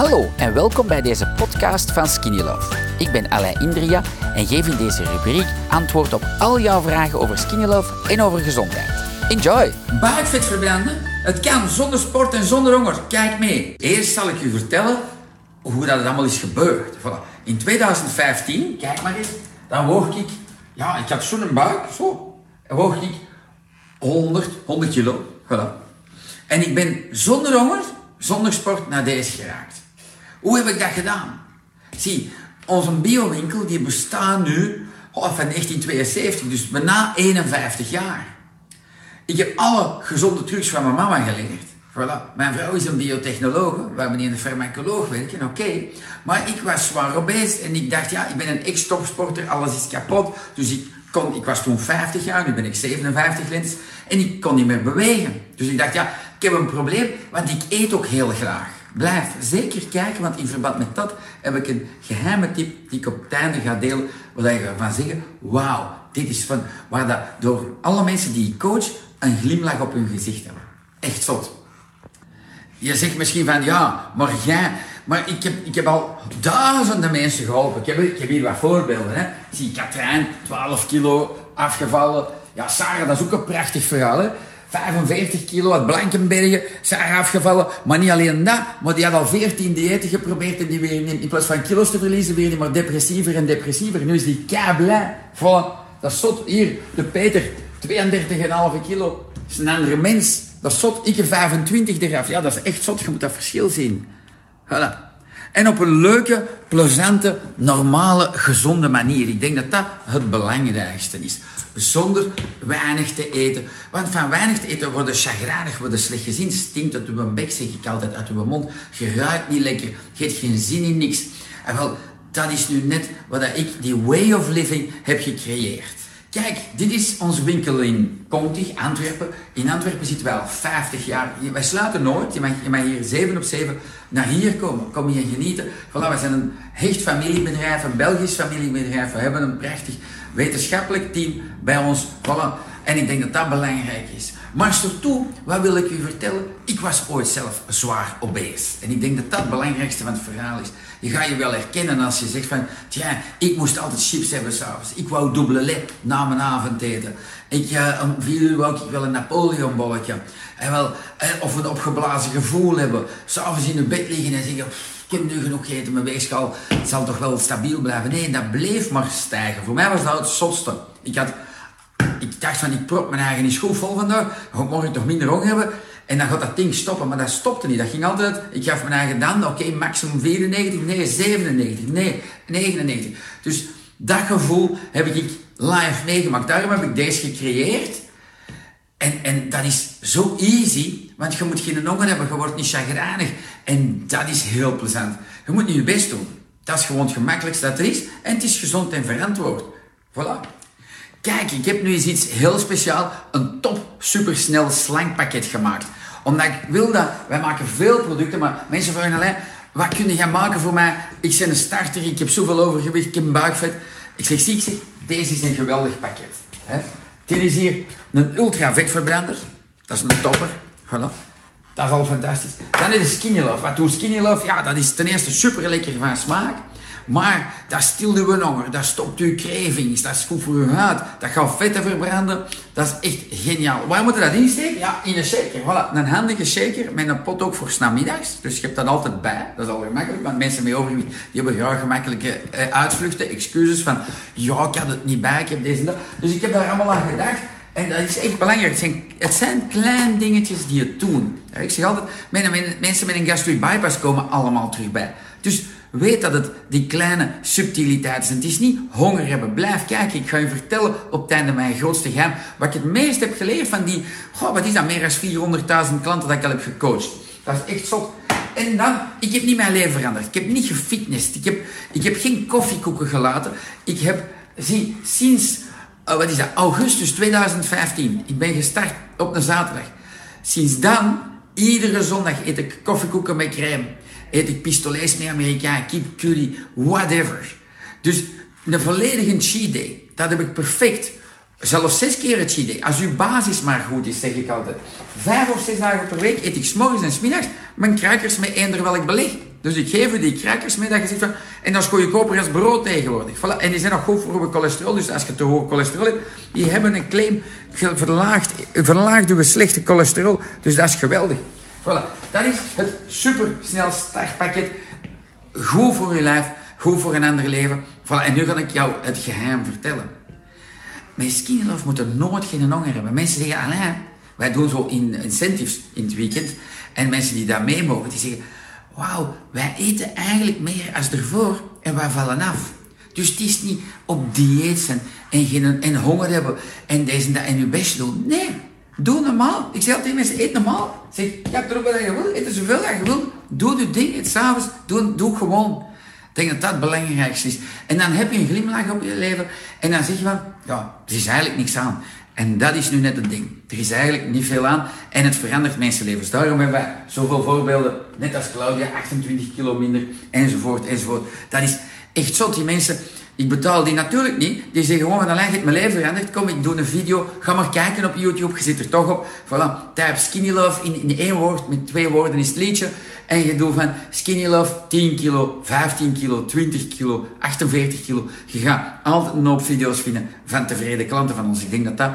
Hallo en welkom bij deze podcast van Skinny Love. Ik ben Alain Indria en geef in deze rubriek antwoord op al jouw vragen over Skinny Love en over gezondheid. Enjoy! Buikvet verbranden? Het kan zonder sport en zonder honger. Kijk mee. Eerst zal ik u vertellen hoe dat allemaal is gebeurd. Voilà. In 2015, kijk maar eens, dan woog ik, ja, ik had zo'n buik, zo, en woog ik 100, 100 kilo. Voilà. En ik ben zonder honger, zonder sport naar deze geraakt. Hoe heb ik dat gedaan? Zie, onze biowinkel die bestaat nu oh, van 1972, dus bijna 51 jaar. Ik heb alle gezonde trucs van mijn mama geleerd. Voilà. Mijn vrouw is een biotechnologe, waar meneer een farmacoloog werken, oké. Maar ik was zwaar obese en ik dacht, ja, ik ben een ex-topsporter, alles is kapot. Dus ik, kon, ik was toen 50 jaar, nu ben ik 57 lens, en ik kon niet meer bewegen. Dus ik dacht, ja, ik heb een probleem, want ik eet ook heel graag. Blijf zeker kijken, want in verband met dat heb ik een geheime tip die ik op het einde ga delen, waar je van zeggen, wauw, dit is van, waar dat door alle mensen die ik coach, een glimlach op hun gezicht hebben. Echt zot. Je zegt misschien van, ja, maar jij... Maar ik heb, ik heb al duizenden mensen geholpen. Ik heb, ik heb hier wat voorbeelden. Hè. Zie, Katrijn, 12 kilo afgevallen. Ja, Sarah, dat is ook een prachtig verhaal. Hè. 45 kilo uit Blankenbergen, Sarah afgevallen. Maar niet alleen dat, maar die had al 14 diëten geprobeerd en die weer in plaats van kilo's te verliezen, weer maar depressiever en depressiever. Nu is die kei. Voilà, dat zot. Hier, de Peter, 32,5 kilo. Is een andere mens. Dat zot. Ik heb 25 eraf. Ja, dat is echt zot. Je moet dat verschil zien. Voilà. En op een leuke, plezante, normale, gezonde manier. Ik denk dat dat het belangrijkste is. Zonder weinig te eten. Want van weinig te eten worden chagrijnig, worden slecht gezien. Stinkt uit uw bek, zeg ik altijd, uit uw mond. Je ruikt niet lekker. Je hebt geen zin in niks. En wel, dat is nu net wat ik, die way of living, heb gecreëerd. Kijk, dit is onze winkel in Contig, Antwerpen. In Antwerpen zitten wij al 50 jaar. Wij sluiten nooit. Je mag, je mag hier 7 op 7 naar hier komen. Kom hier genieten. Voilà, wij zijn een hecht familiebedrijf, een Belgisch familiebedrijf. We hebben een prachtig wetenschappelijk team bij ons. Voilà. En ik denk dat dat belangrijk is. Maar toe, wat wil ik u vertellen? Ik was ooit zelf zwaar obese. En ik denk dat dat het belangrijkste van het verhaal is. Je gaat je wel herkennen als je zegt van, tja, ik moest altijd chips hebben s'avonds. Ik wou dubbele lip na mijn avondeten. Ik, uh, om uur wou ik wel een Napoleonbolletje. En wel, eh, of een opgeblazen gevoel hebben. S'avonds in je bed liggen en zeggen, ik heb nu genoeg gegeten, mijn weegschaal zal toch wel stabiel blijven. Nee, dat bleef maar stijgen. Voor mij was dat het zotste. Ik had ik dacht van, ik prop mijn eigen schoen vol vandaag. Ga morgen toch minder honger hebben. En dan gaat dat ding stoppen. Maar dat stopte niet. Dat ging altijd, ik gaf mijn eigen dan, oké, maximum 94, nee, 97, nee, 99. Dus dat gevoel heb ik live meegemaakt. Daarom heb ik deze gecreëerd. En, en dat is zo easy, want je moet geen honger hebben, je wordt niet chagrijnig. En dat is heel plezant. Je moet niet je best doen. Dat is gewoon het gemakkelijkste dat er is. En het is gezond en verantwoord. Voilà. Kijk, ik heb nu eens iets heel speciaal, een top supersnel slankpakket gemaakt. Omdat ik wil dat, wij maken veel producten, maar mensen vragen alleen, wat kun je maken voor mij? Ik ben een starter, ik heb zoveel overgewicht, ik heb een buikvet. Ik zeg, zie, deze is een geweldig pakket. Hè? Dit is hier een ultra vetverbrander. Dat is een topper. Voilà. Dat is al fantastisch. Dan is de Skinny Love. Wat doet Skinny Love? Ja, dat is ten eerste super lekker van smaak. Maar dat stilt uw honger, dat stopt uw cravings, dat is goed voor uw huid, dat gaat vetten verbranden. Dat is echt geniaal. Waar moet je dat insteken? Ja, in een shaker. Voilà, een handige shaker met een pot ook voor snamiddags. Dus je hebt dat altijd bij. Dat is al gemakkelijk, want mensen met overgewicht die hebben graag gemakkelijke eh, uitvluchten, excuses van ja, ik had het niet bij, ik heb deze en dat. Dus ik heb daar allemaal aan gedacht. En dat is echt belangrijk. Het zijn, het zijn kleine dingetjes die het doen. Ik zeg altijd, mensen met een gastric bypass komen allemaal terug bij. Dus Weet dat het die kleine subtiliteiten zijn. Het is niet honger hebben. Blijf kijken. Ik ga je vertellen op het einde mijn grootste geheim. Wat ik het meest heb geleerd van die, goh, wat is dat, meer dan 400.000 klanten dat ik al heb gecoacht. Dat is echt zot. En dan, ik heb niet mijn leven veranderd. Ik heb niet gefitnessd. Ik heb, ik heb geen koffiekoeken gelaten. Ik heb, zie, sinds, uh, wat is dat, augustus 2015. Ik ben gestart op een zaterdag. Sinds dan, iedere zondag eet ik koffiekoeken met crème eet ik pistolets met Amerikaan, kip, curry, whatever. Dus een volledige cheat day, dat heb ik perfect. Zelfs zes keer een cheat day. Als uw basis maar goed is, zeg ik altijd. Vijf of zes dagen per week eet ik s'morgens en s'middags mijn kruikers met eender welk beleg. Dus ik geef u die crackers mee dat je ziet van... En dat is goedkoper als brood tegenwoordig. Voilà. En die zijn nog goed voor uw cholesterol. Dus als je te hoog cholesterol hebt... Die hebben een claim verlaagd, verlaagd uw slechte cholesterol. Dus dat is geweldig. Voilà. Dat is het supersnel startpakket. Goed voor je lijf. Goed voor een ander leven. Voilà. En nu ga ik jou het geheim vertellen. Met Skinny Love moeten nooit geen honger hebben. Mensen zeggen, Alain, wij doen zo in incentives in het weekend. En mensen die daar mee mogen, die zeggen, wauw, wij eten eigenlijk meer als ervoor en wij vallen af. Dus het is niet op dieet zijn en, geen, en honger hebben en deze en je best doen. Nee, doe normaal. Ik zeg altijd mensen, eet normaal. Zeg, je hebt erop wat je wil, eet er zoveel als je wil. Doe je ding, het s'avonds, doe, doe gewoon. Ik denk dat dat het belangrijkste is. En dan heb je een glimlach op je leven en dan zeg je van, ja, er is eigenlijk niks aan. En dat is nu net het ding. Er is eigenlijk niet veel aan en het verandert mensenlevens. Daarom hebben wij zoveel voorbeelden, net als Claudia, 28 kilo minder, enzovoort, enzovoort. Dat is echt zot. Die mensen, ik betaal die natuurlijk niet. Die zeggen gewoon, van alleen heeft mijn leven veranderd. Kom, ik doe een video. Ga maar kijken op YouTube. Je zit er toch op. Voilà. Type Skinny Love in, in één woord. Met twee woorden is het liedje. En je doet van Skinny Love 10 kilo, 15 kilo, 20 kilo, 48 kilo. Je gaat altijd een hoop video's vinden van tevreden klanten van ons. Ik denk dat dat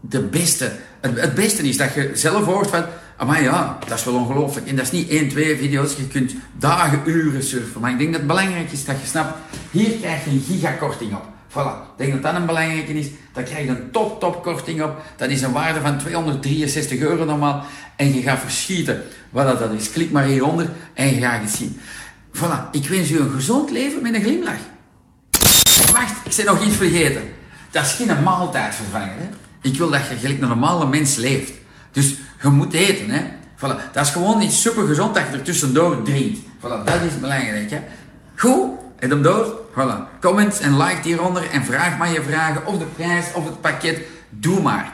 de beste, het, het beste is. Dat je zelf hoort van, maar ja, dat is wel ongelooflijk. En dat is niet één, twee video's. Je kunt dagen, uren surfen. Maar ik denk dat het belangrijk is dat je snapt, hier krijg je een gigakorting op. Voilà. Ik denk dat dat een belangrijke is. Dan krijg je een top, top korting op. Dat is een waarde van 263 euro normaal. En je gaat verschieten wat dat is. Klik maar hieronder en je gaat het zien. Voilà. Ik wens u een gezond leven met een glimlach. Wacht, ik ben nog iets vergeten. Dat is geen maaltijd vervangen. Ik wil dat je gelijk een normale mens leeft. Dus je moet eten. Hè? Voilà. Dat is gewoon niet super gezond dat je er tussendoor drinkt. Voilà. Dat is belangrijk. Hè? Goed, en hem door. Voilà. Comment en like hieronder en vraag maar je vragen of de prijs of het pakket. Doe maar.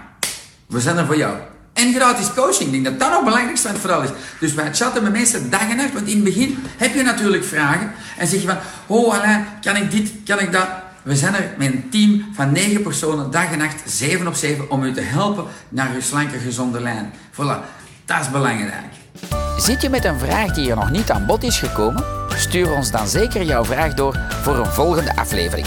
We zijn er voor jou. En gratis coaching. Ik denk dat dat nog belangrijkste van het verhaal is. Dus wij chatten met mensen dag en nacht. Want in het begin heb je natuurlijk vragen. En zeg je van, oh Alain, kan ik dit, kan ik dat? We zijn er met een team van 9 personen, dag en nacht, 7 op 7, om u te helpen naar uw slanke, gezonde lijn. Voilà, dat is belangrijk. Zit je met een vraag die er nog niet aan bod is gekomen? Stuur ons dan zeker jouw vraag door voor een volgende aflevering.